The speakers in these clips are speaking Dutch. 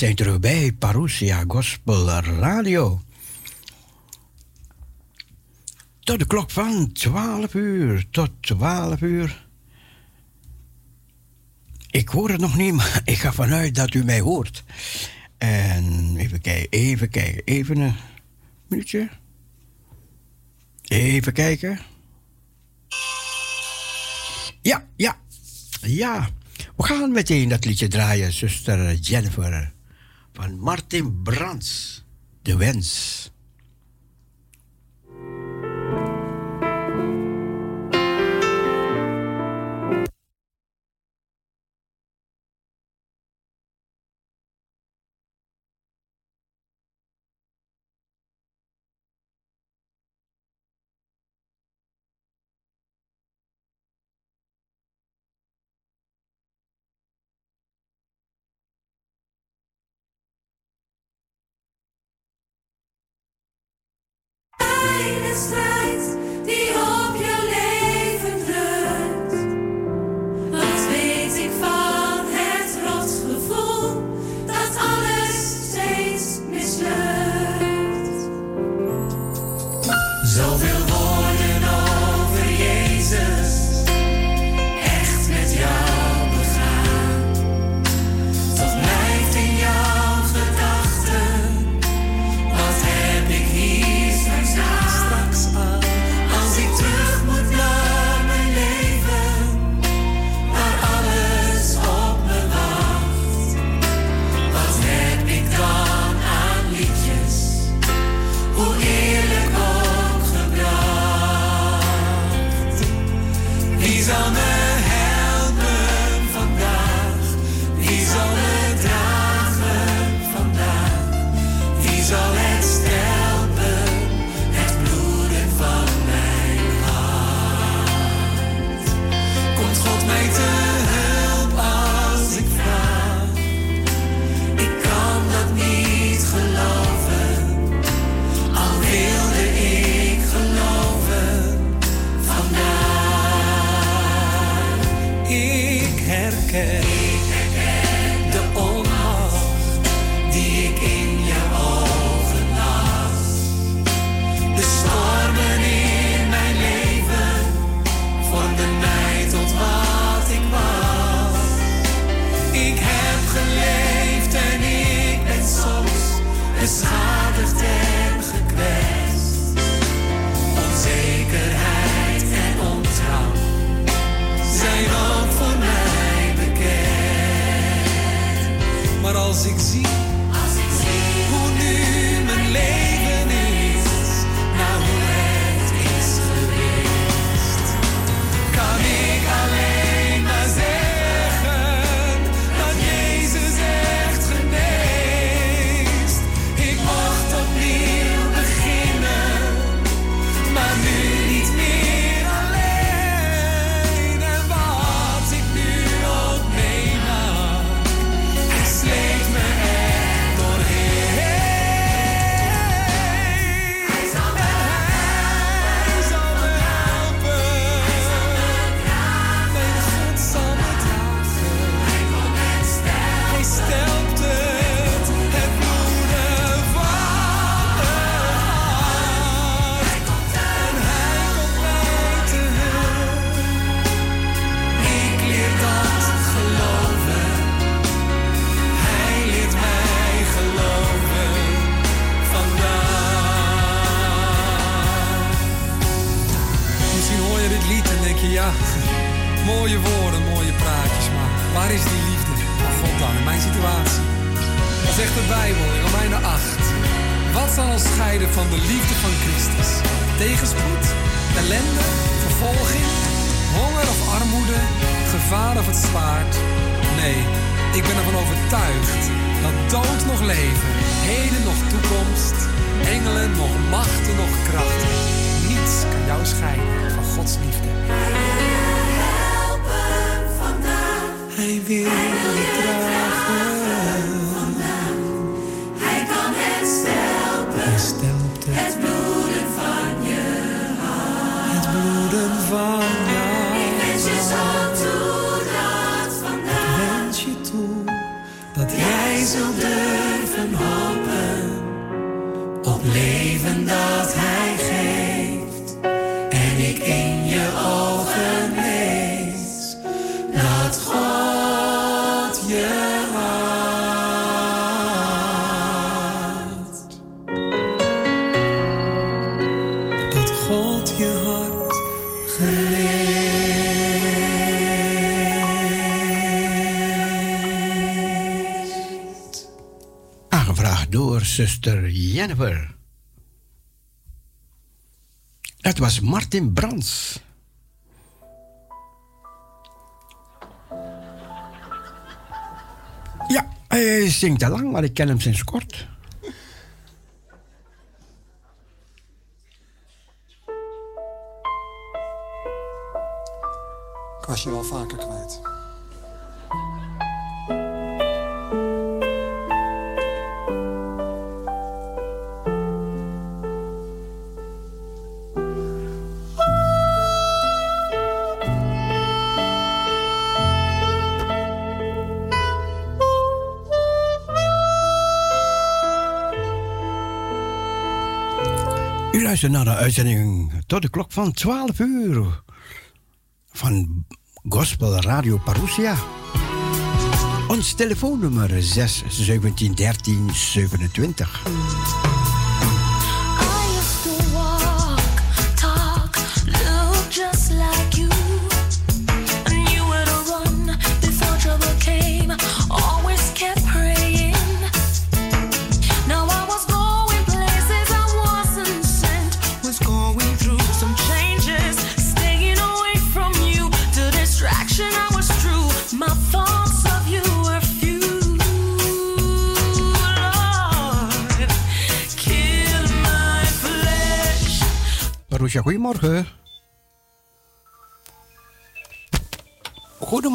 zijn terug bij Parousia Gospel Radio. Tot de klok van 12 uur. Tot 12 uur. Ik hoor het nog niet, maar ik ga vanuit dat u mij hoort. En even kijken, even kijken, even een minuutje. Even kijken. Ja, ja, ja. We gaan meteen dat liedje draaien, zuster Jennifer van Martin Brands, De Wens. ja, mooie woorden, mooie praatjes, maar waar is die liefde? Oh, maar God dan, in mijn situatie. Dan zegt de Bijbel in Romeinen 8. Wat zal ons scheiden van de liefde van Christus? Tegenspoed, ellende, vervolging, honger of armoede, gevaar of het zwaard? Nee, ik ben ervan overtuigd dat dood nog leven, heden nog toekomst, engelen nog machten nog krachten. Niets kan jou scheiden hij wil je helpen vandaag. Hij wil je dragen vandaag. Hij kan het stelpen. Het bloeden van je hart. Het bloeden van je hart. Die mensen zal dat vandaag. Laat je toe dat jij zult durven hopen op leven dat hij. Zuster Jennifer. Het was Martin Brands. Ja, hij zingt al lang, maar ik ken hem sinds kort. Ik was je wel vaker kwijt. Luistert naar de uitzending tot de klok van 12 uur van Gospel Radio Parousia. Ons telefoonnummer 6 17 13 27.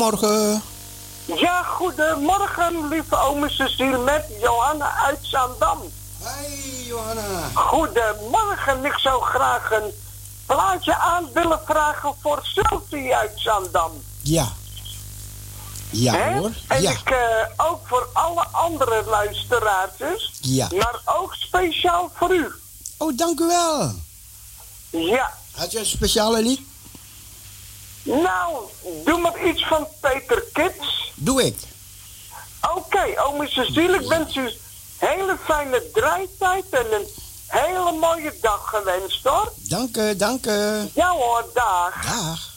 Goedemorgen. Ja, goedemorgen, lieve ome Cecile met Johanna uit Zandam. Hey, Johanna. Goedemorgen, ik zou graag een plaatje aan willen vragen voor Sylvie uit Zandam. Ja. Ja hoor. En ja. ik uh, ook voor alle andere luisteraars. Ja. Maar ook speciaal voor u. Oh, dank u wel. Ja. Had je een speciale lied? Nou, doe maar iets van Peter Kids. Doe ik. Oké, okay, ome Cecile, ik wens u een hele fijne draaitijd en een hele mooie dag gewenst hoor. Dank u, dank u. Ja hoor, dag. Dag.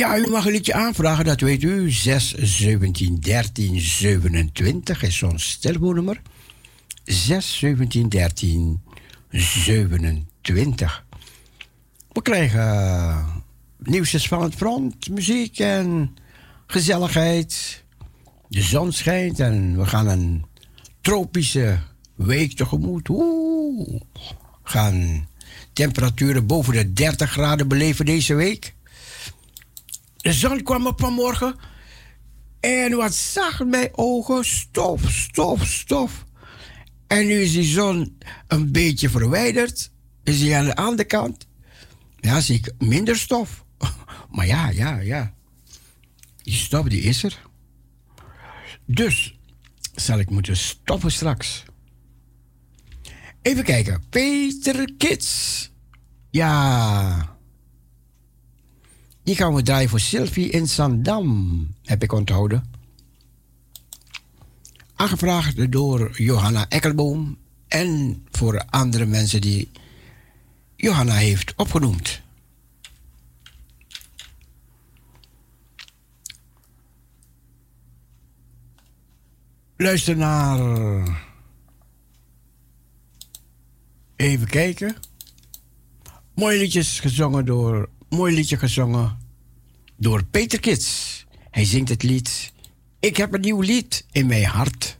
Ja, u mag een liedje aanvragen, dat weet u. 6 17 13 27 is ons telefoonnummer. 6 17 13 27. We krijgen uh, nieuwsjes van het front, muziek en gezelligheid. De zon schijnt en we gaan een tropische week tegemoet. Oeh, gaan temperaturen boven de 30 graden beleven deze week. De zon kwam op vanmorgen. En wat zag mijn ogen? Stof, stof, stof. En nu is die zon een beetje verwijderd. Is hij aan de andere kant. Ja, zie ik minder stof. Maar ja, ja, ja. Die stof die is er. Dus zal ik moeten stoppen straks. Even kijken. Peter Kits. Ja. Die gaan we draaien voor Sylvie in Zandam. Heb ik onthouden. Aangevraagd door Johanna Ekkelboom. En voor andere mensen die Johanna heeft opgenoemd. Luister naar. Even kijken. Mooi liedjes gezongen door. Mooi liedje gezongen door Peter Kits. Hij zingt het lied. Ik heb een nieuw lied in mijn hart.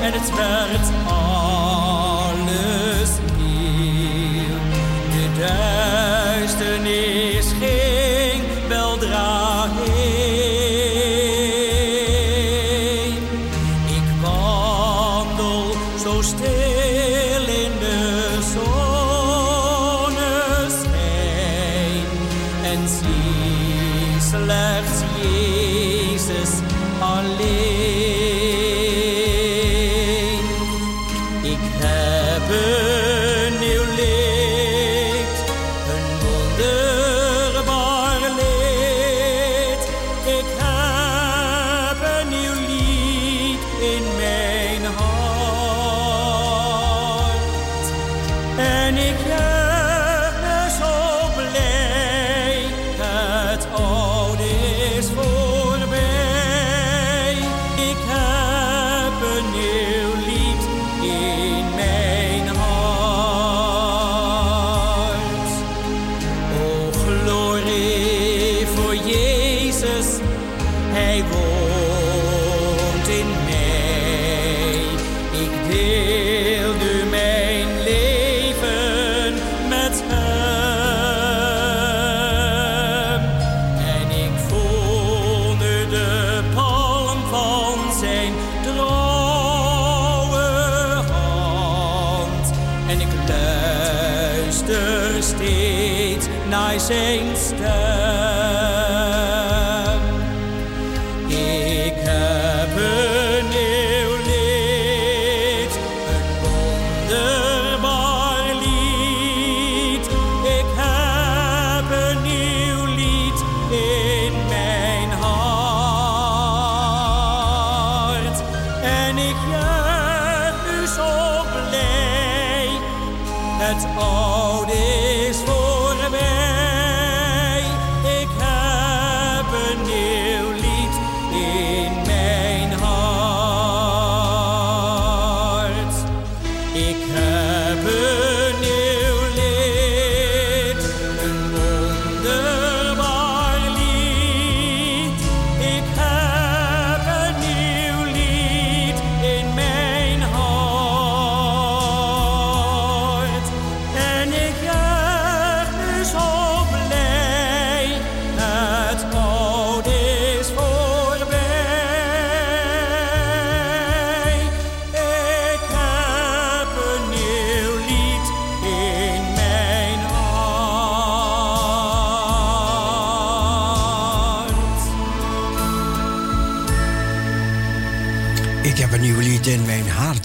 En ik juich u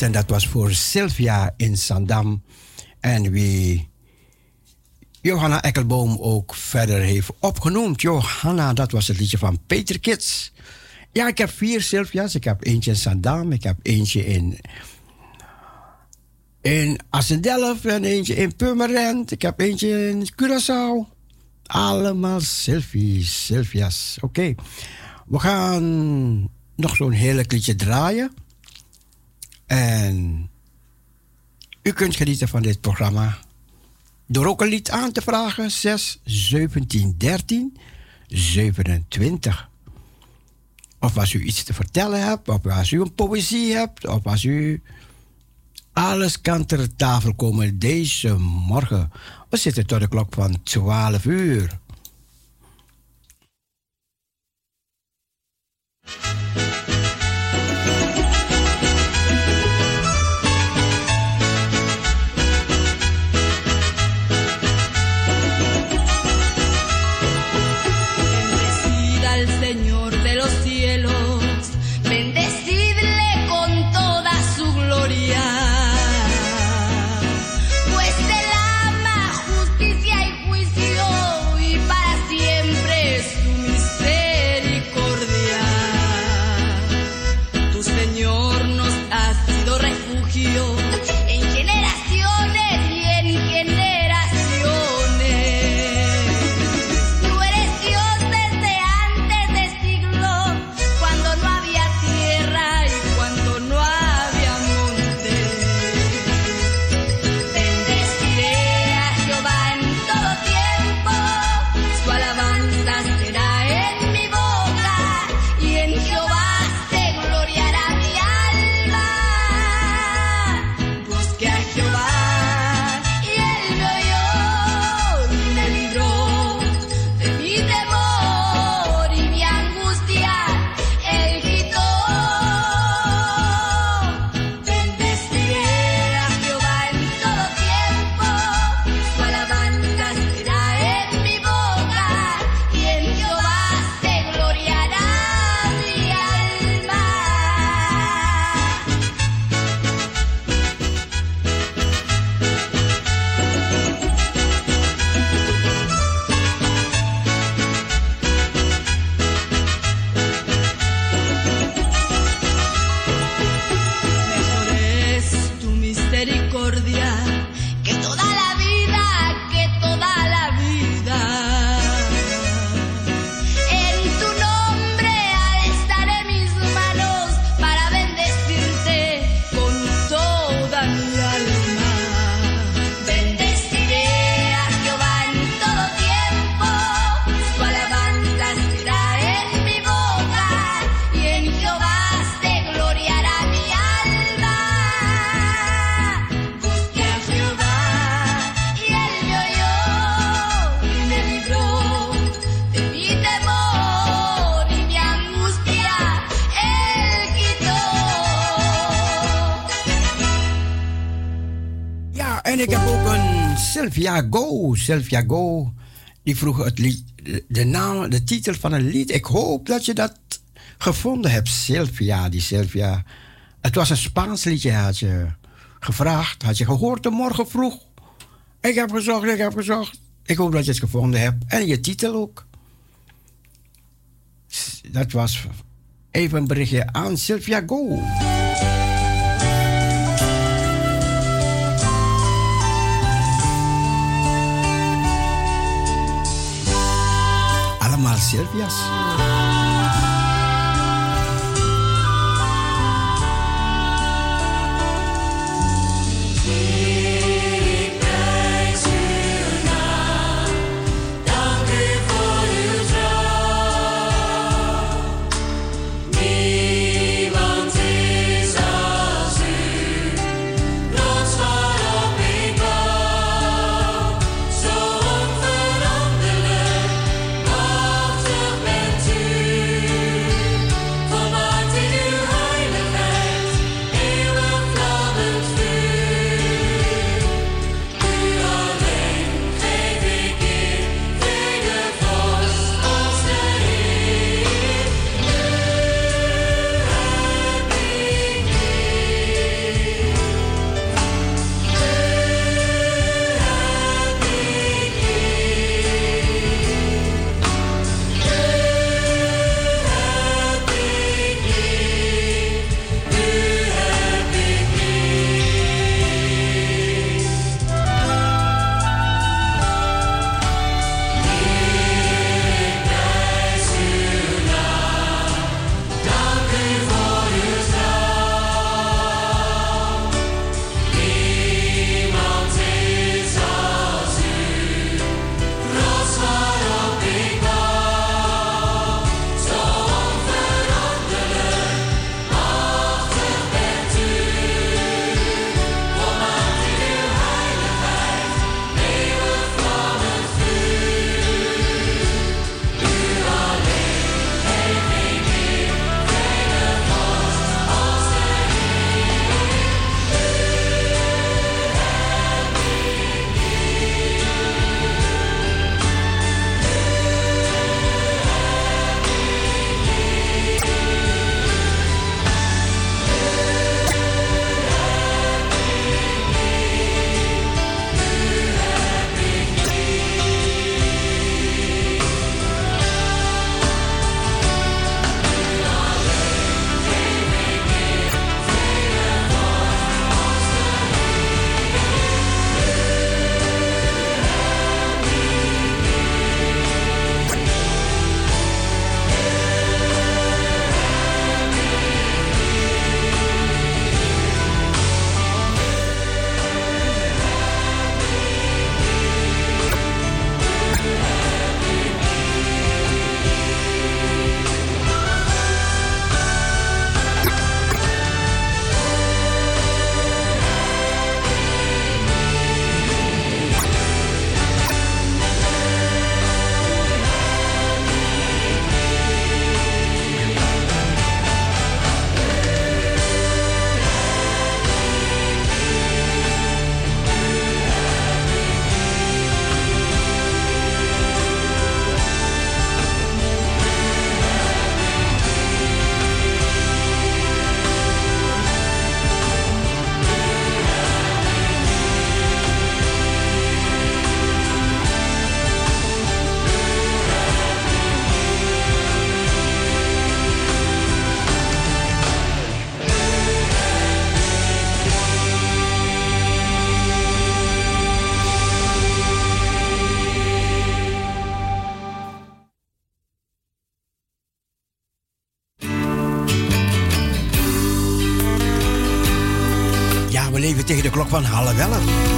En dat was voor Sylvia in Sandam. En wie Johanna Ekkelboom ook verder heeft opgenoemd. Johanna, dat was het liedje van Peter Kits. Ja, ik heb vier Sylvia's. Ik heb eentje in Sandam. Ik heb eentje in, in. En eentje in Purmerend. Ik heb eentje in Curaçao. Allemaal Sylvies, Sylvia's. Oké. We gaan nog zo'n heerlijk liedje draaien. En u kunt genieten van dit programma door ook een lied aan te vragen 6 17 13 27. Of als u iets te vertellen hebt, of als u een poëzie hebt, of als u alles kan ter tafel komen deze morgen. We zitten tot de klok van 12 uur. Sylvia Go. Sylvia Go. Die vroeg het lied, de naam, de titel van een lied. Ik hoop dat je dat gevonden hebt. Sylvia, die Sylvia. Het was een Spaans liedje, had je gevraagd. Had je gehoord de morgen vroeg. Ik heb gezocht, ik heb gezocht. Ik hoop dat je het gevonden hebt. En je titel ook. Dat was even een berichtje aan Sylvia Go. Marcel Vías. Van half elf.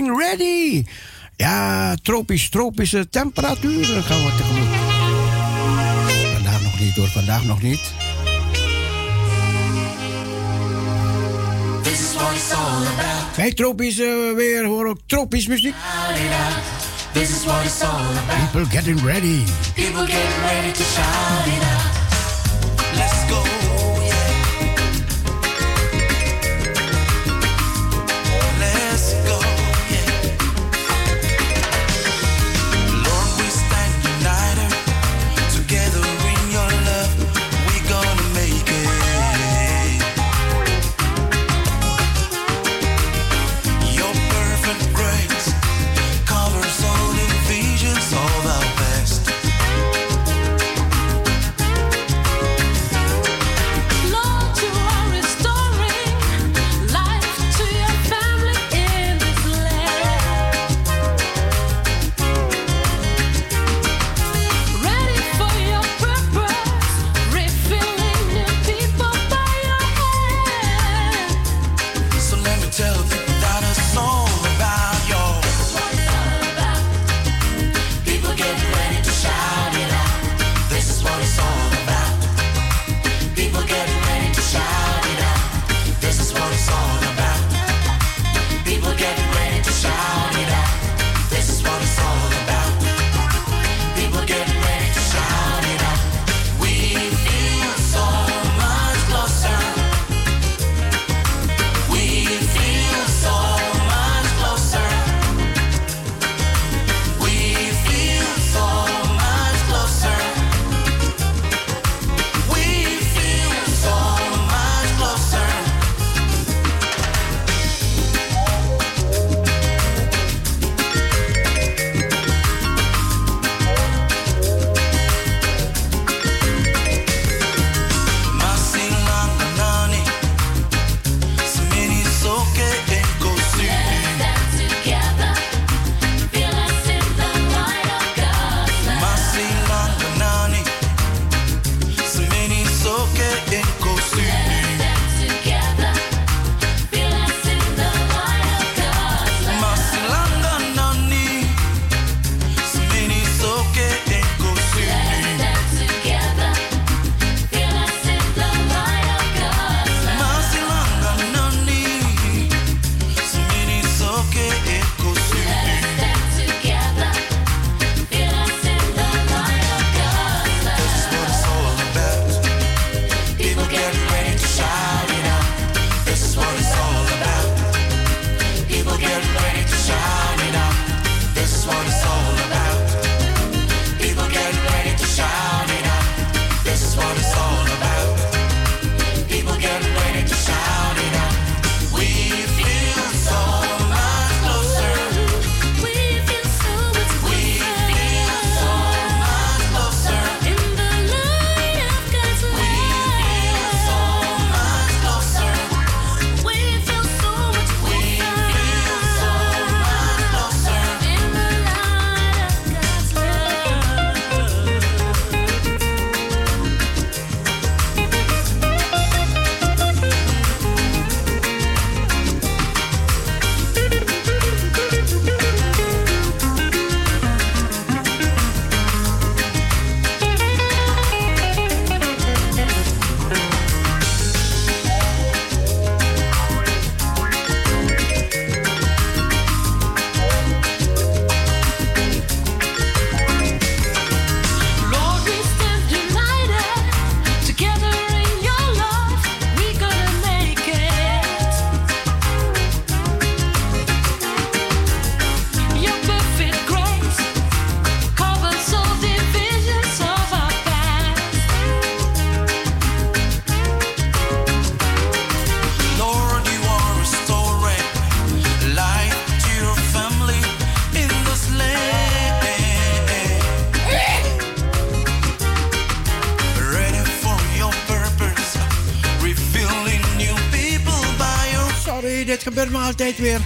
Getting ready. Ja, tropisch, tropische temperaturen gaan we tegemoet. Vandaag nog niet hoor, vandaag nog niet. Bij tropisch uh, weer hoor ook tropisch muziek. People getting ready. People getting ready to shout it out. Altijd weer.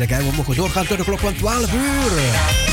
En we mogen doorgaan tot de klok van 12 uur.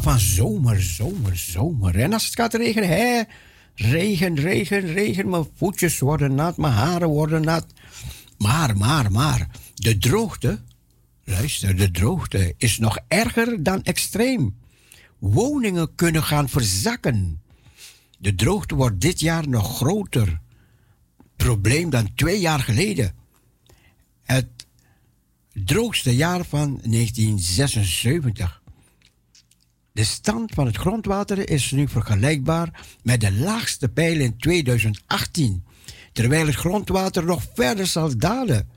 Van zomer, zomer, zomer. En als het gaat regenen, hè? Regen, regen, regen. Mijn voetjes worden nat, mijn haren worden nat. Maar, maar, maar. De droogte, luister, de droogte is nog erger dan extreem. Woningen kunnen gaan verzakken. De droogte wordt dit jaar nog groter probleem dan twee jaar geleden. Het droogste jaar van 1976. De stand van het grondwater is nu vergelijkbaar met de laagste pijl in 2018, terwijl het grondwater nog verder zal dalen.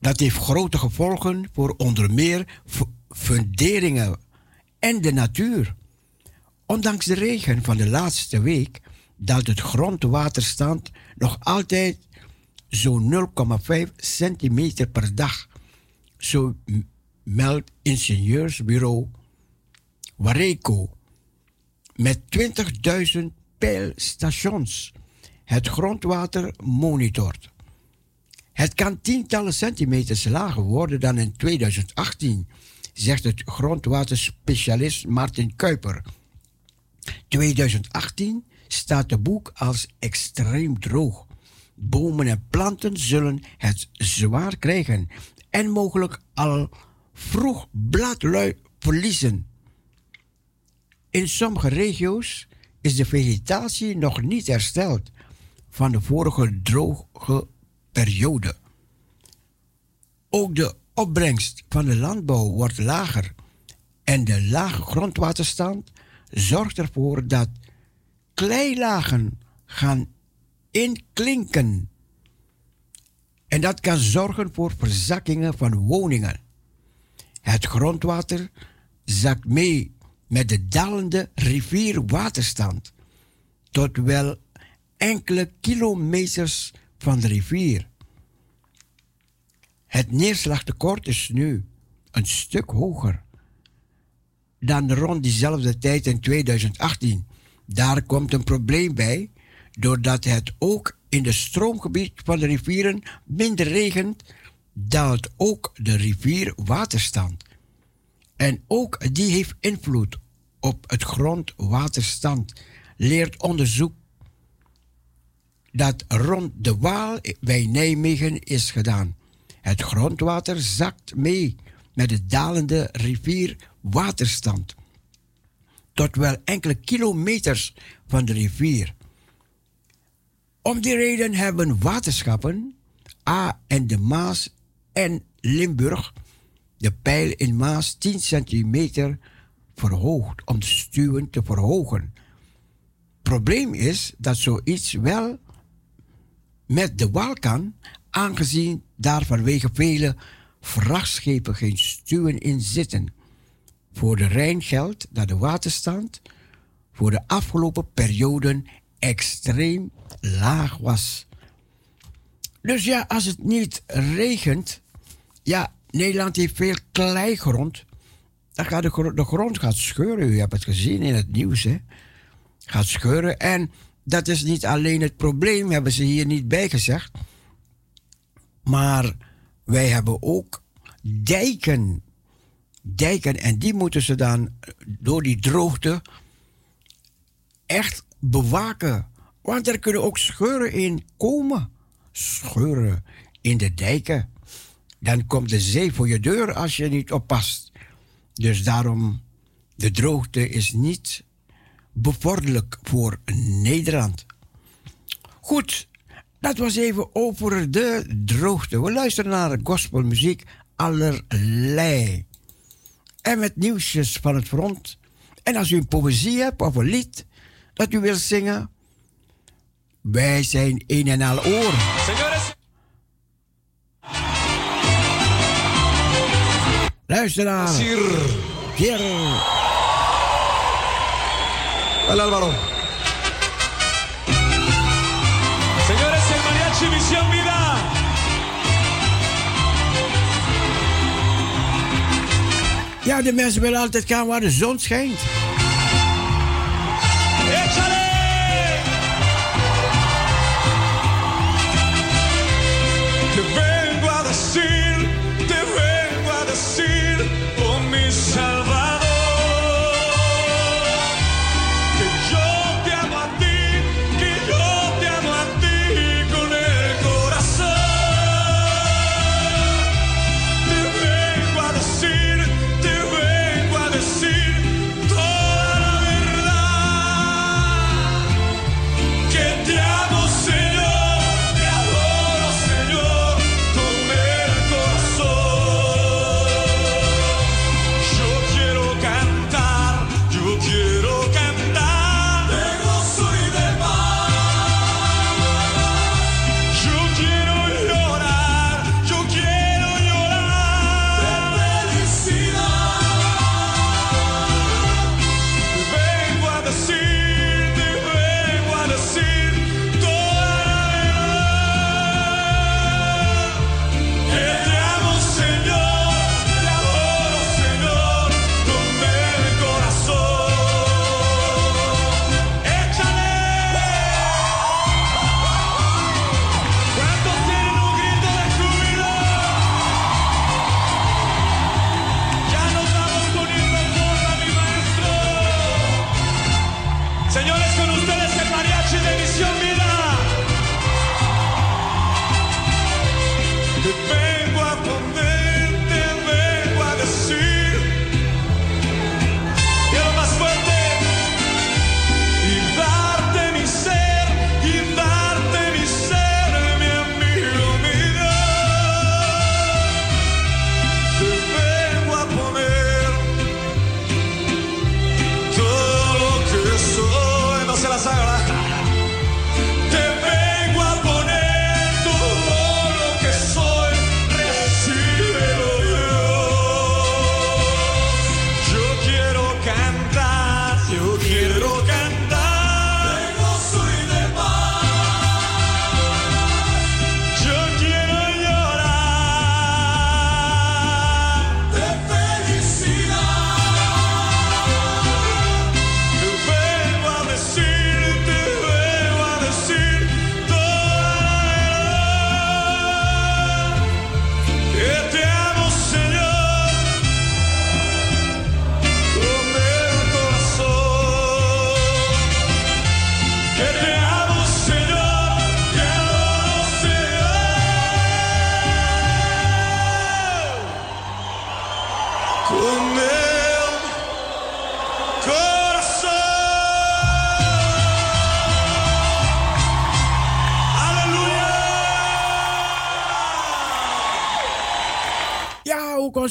Dat heeft grote gevolgen voor onder meer fu- funderingen en de natuur. Ondanks de regen van de laatste week daalt het grondwaterstand nog altijd zo'n 0,5 centimeter per dag. Zo meldt ingenieursbureau Wareco. Met 20.000 peilstations het grondwater monitort. Het kan tientallen centimeters lager worden dan in 2018, zegt het grondwaterspecialist Martin Kuiper. 2018 staat de boek als extreem droog. Bomen en planten zullen het zwaar krijgen en mogelijk al vroeg bladlui verliezen. In sommige regio's is de vegetatie nog niet hersteld van de vorige droge periode. Ook de opbrengst van de landbouw wordt lager en de lage grondwaterstand zorgt ervoor dat kleilagen gaan inklinken. En dat kan zorgen voor verzakkingen van woningen. Het grondwater zakt mee met de dalende rivierwaterstand tot wel enkele kilometers van de rivier. Het neerslagtekort is nu een stuk hoger dan rond diezelfde tijd in 2018. Daar komt een probleem bij, doordat het ook in de stroomgebied van de rivieren minder regent, daalt ook de rivierwaterstand. En ook die heeft invloed op het grondwaterstand, leert onderzoek dat rond de Waal bij Nijmegen is gedaan. Het grondwater zakt mee met de dalende rivierwaterstand. Tot wel enkele kilometers van de rivier. Om die reden hebben waterschappen, A en de Maas en Limburg, de pijl in Maas 10 centimeter verhoogd om stuwen te verhogen. Probleem is dat zoiets wel met de wal kan, aangezien daar vanwege vele vrachtschepen geen stuwen in zitten. Voor de Rijn geldt dat de waterstand voor de afgelopen perioden extreem laag was. Dus ja, als het niet regent, ja, Nederland heeft veel kleigrond, dan gaat de, gro- de grond gaat scheuren. U hebt het gezien in het nieuws, hè? Gaat scheuren. En dat is niet alleen het probleem, hebben ze hier niet bij gezegd. Maar wij hebben ook dijken. Dijken. En die moeten ze dan door die droogte echt bewaken. Want er kunnen ook scheuren in komen. Scheuren in de dijken. Dan komt de zee voor je deur als je niet oppast. Dus daarom, de droogte is niet bevorderlijk voor Nederland. Goed, dat was even over de droogte. We luisteren naar gospelmuziek allerlei. En met nieuwsjes van het front. En als u een poëzie hebt of een lied dat u wilt zingen, wij zijn een en al oor. Luister naar. Sir. Hier. El Álvaro. Señores, el mariachi Misión Vida. Ja, de mensen willen altijd gaan waar de zon schijnt.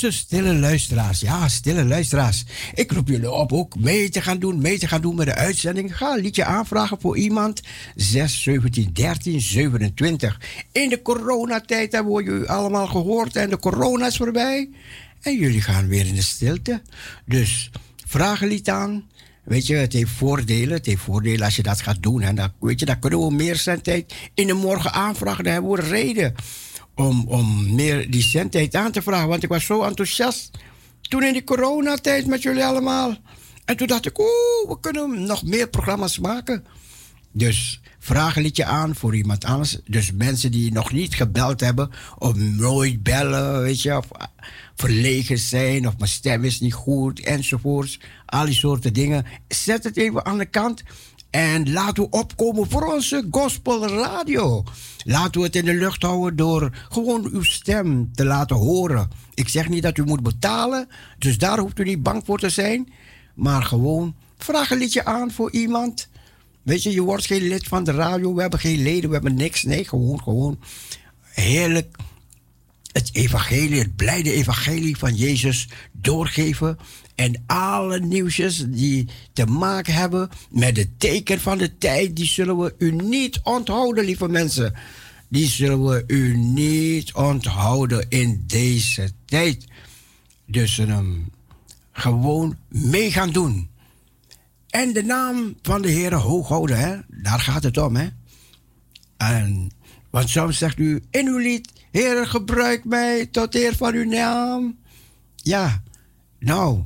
Onze stille luisteraars. Ja, stille luisteraars. Ik roep jullie op ook mee te gaan doen, mee te gaan doen met de uitzending. Ga een liedje aanvragen voor iemand. 6, 17, 13, 27. In de coronatijd hebben we jullie allemaal gehoord en de corona is voorbij. En jullie gaan weer in de stilte. Dus vraag een lied aan. Weet je, het heeft voordelen. Het heeft voordelen als je dat gaat doen. En dan, weet je, dan kunnen we meer zendtijd in de morgen aanvragen. Dan hebben we reden om, om meer die aan te vragen. Want ik was zo enthousiast toen in die coronatijd met jullie allemaal. En toen dacht ik, oeh, we kunnen nog meer programma's maken. Dus vraag een liedje aan voor iemand anders. Dus mensen die nog niet gebeld hebben, of nooit bellen, weet je, of ah, verlegen zijn, of mijn stem is niet goed, enzovoorts. Al die soorten dingen. Zet het even aan de kant. En laten we opkomen voor onze gospelradio. Laten we het in de lucht houden door gewoon uw stem te laten horen. Ik zeg niet dat u moet betalen, dus daar hoeft u niet bang voor te zijn. Maar gewoon vraag een liedje aan voor iemand. Weet je, je wordt geen lid van de radio. We hebben geen leden, we hebben niks. Nee, gewoon, gewoon. Heerlijk het evangelie, het blijde evangelie van Jezus doorgeven. En alle nieuwsjes die te maken hebben met het teken van de tijd, die zullen we u niet onthouden, lieve mensen. Die zullen we u niet onthouden in deze tijd. Dus ehm, gewoon mee gaan doen. En de naam van de Heer hoog houden, hè? daar gaat het om. Hè? En, want soms zegt u in uw lied, Heer, gebruik mij tot eer van uw naam. Ja, nou,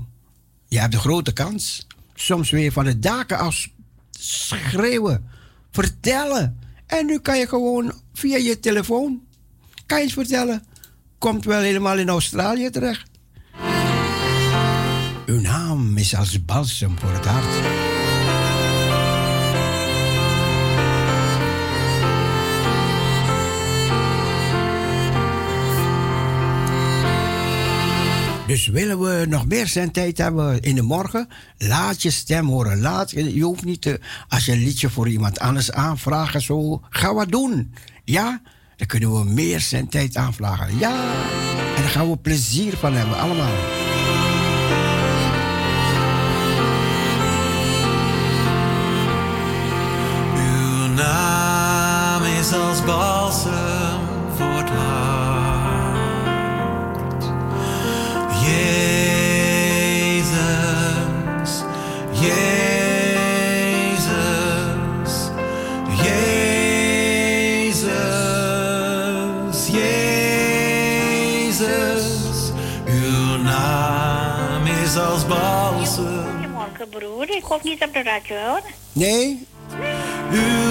je hebt de grote kans. Soms weer van de daken af schreeuwen, vertellen. En nu kan je gewoon via je telefoon, kan je eens vertellen, komt wel helemaal in Australië terecht. Uw naam is als balsem voor het hart. Dus willen we nog meer zendtijd hebben in de morgen? Laat je stem horen. Laat, je hoeft niet te, als je een liedje voor iemand anders aanvragen, zo, ga wat doen. Ja, dan kunnen we meer zendtijd aanvragen. Ja, en daar gaan we plezier van hebben, allemaal. Naam is als balsem voor het. Jezus, Jezus, Jezus, Jezus. Uw naam is als balsem. Goedemorgen, broer. Ik hoop niet op de radio hoor. Nee, Uw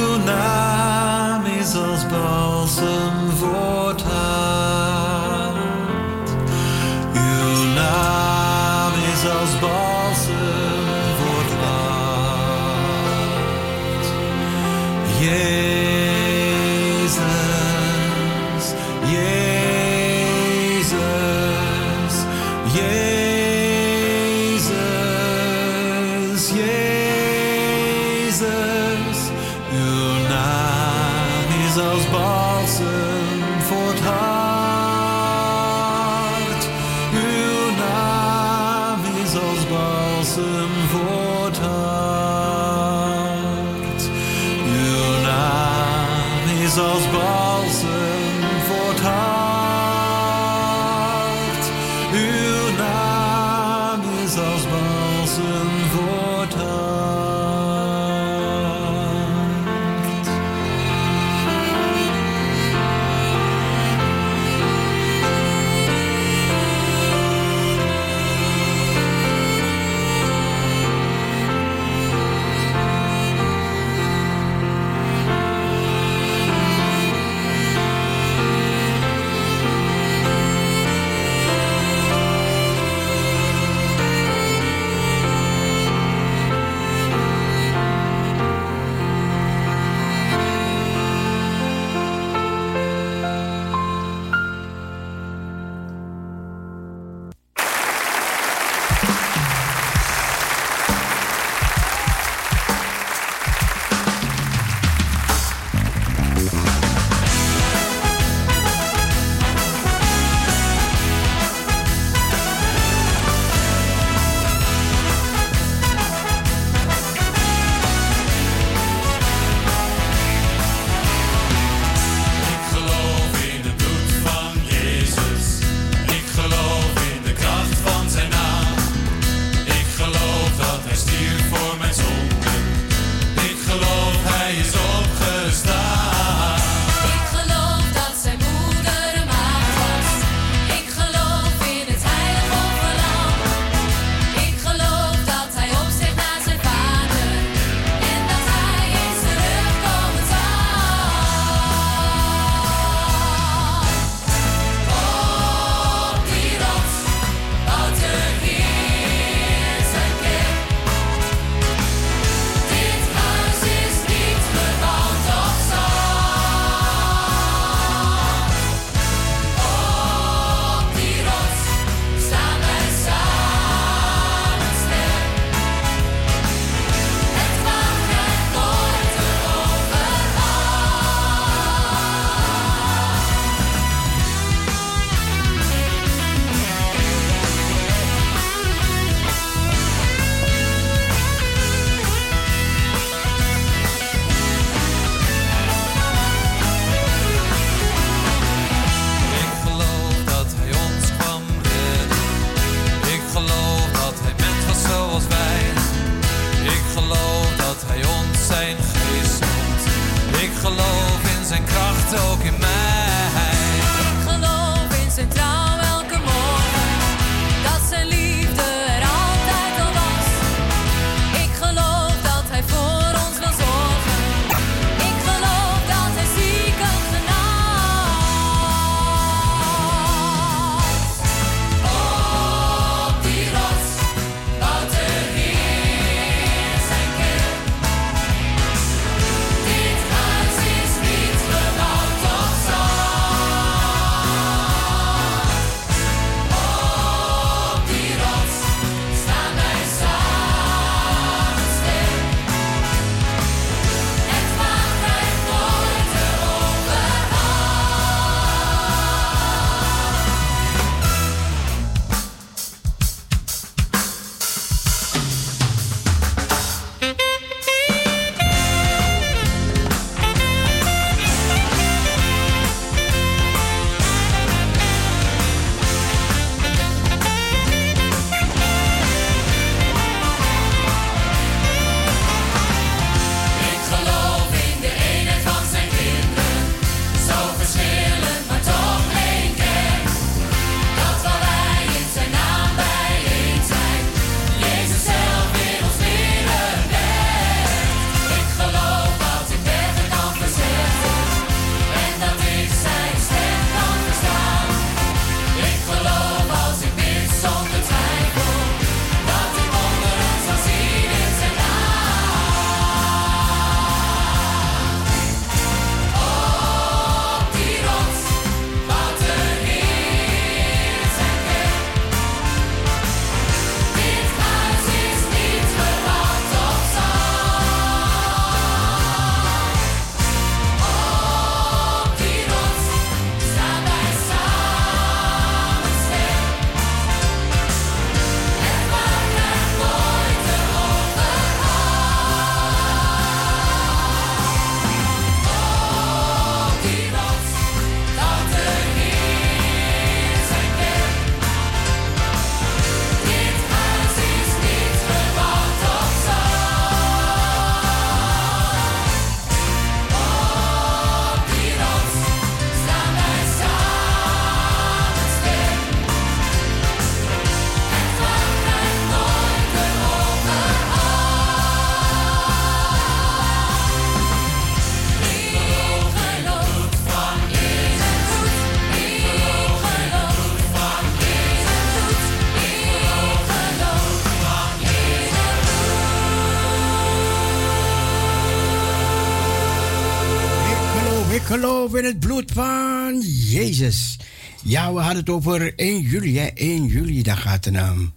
Het over 1 juli. Hè? 1 juli, dan gaat de, um,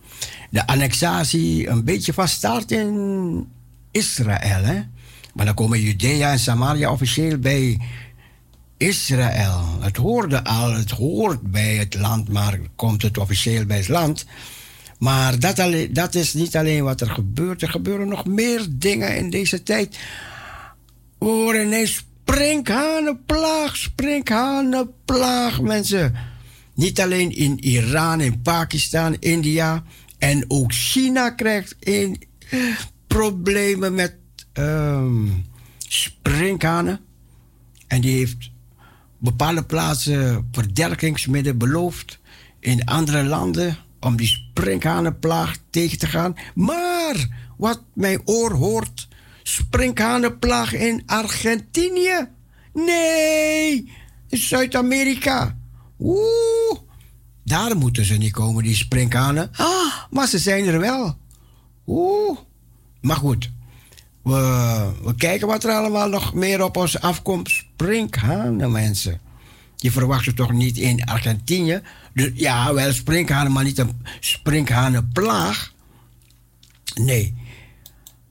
de annexatie een beetje van start in Israël. Hè? Maar dan komen Judea en Samaria officieel bij Israël. Het hoorde al, het hoort bij het land, maar komt het officieel bij het land. Maar dat, alleen, dat is niet alleen wat er gebeurt. Er gebeuren nog meer dingen in deze tijd. We horen ineens sprinkhanenplaag, sprinkhanenplaag, mensen. Niet alleen in Iran, in Pakistan, India en ook China krijgt in problemen met ehm sprinkhanen. En die heeft bepaalde plaatsen verderkingsmiddelen beloofd in andere landen om die sprinkhanenplaag tegen te gaan. Maar wat mijn oor hoort, sprinkhanenplaag in Argentinië? Nee, in Zuid-Amerika. Oeh, daar moeten ze niet komen, die sprinkhanen. Ah, maar ze zijn er wel. Oeh, maar goed. We, we kijken wat er allemaal nog meer op ons afkomt. Sprinkhanen, mensen. Je verwacht ze toch niet in Argentinië? Dus, ja, wel sprinkhanen, maar niet een sprinkhanenplaag. Nee.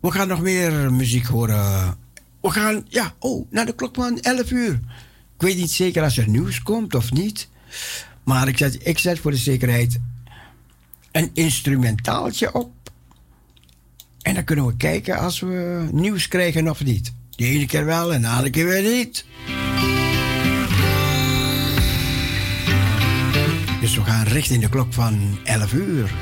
We gaan nog meer muziek horen. We gaan, ja, oh, naar de klok van 11 uur. Ik weet niet zeker als er nieuws komt of niet. Maar ik zet, ik zet voor de zekerheid een instrumentaaltje op. En dan kunnen we kijken als we nieuws krijgen of niet. De ene keer wel en de andere keer weer niet. Dus we gaan richting de klok van 11 uur.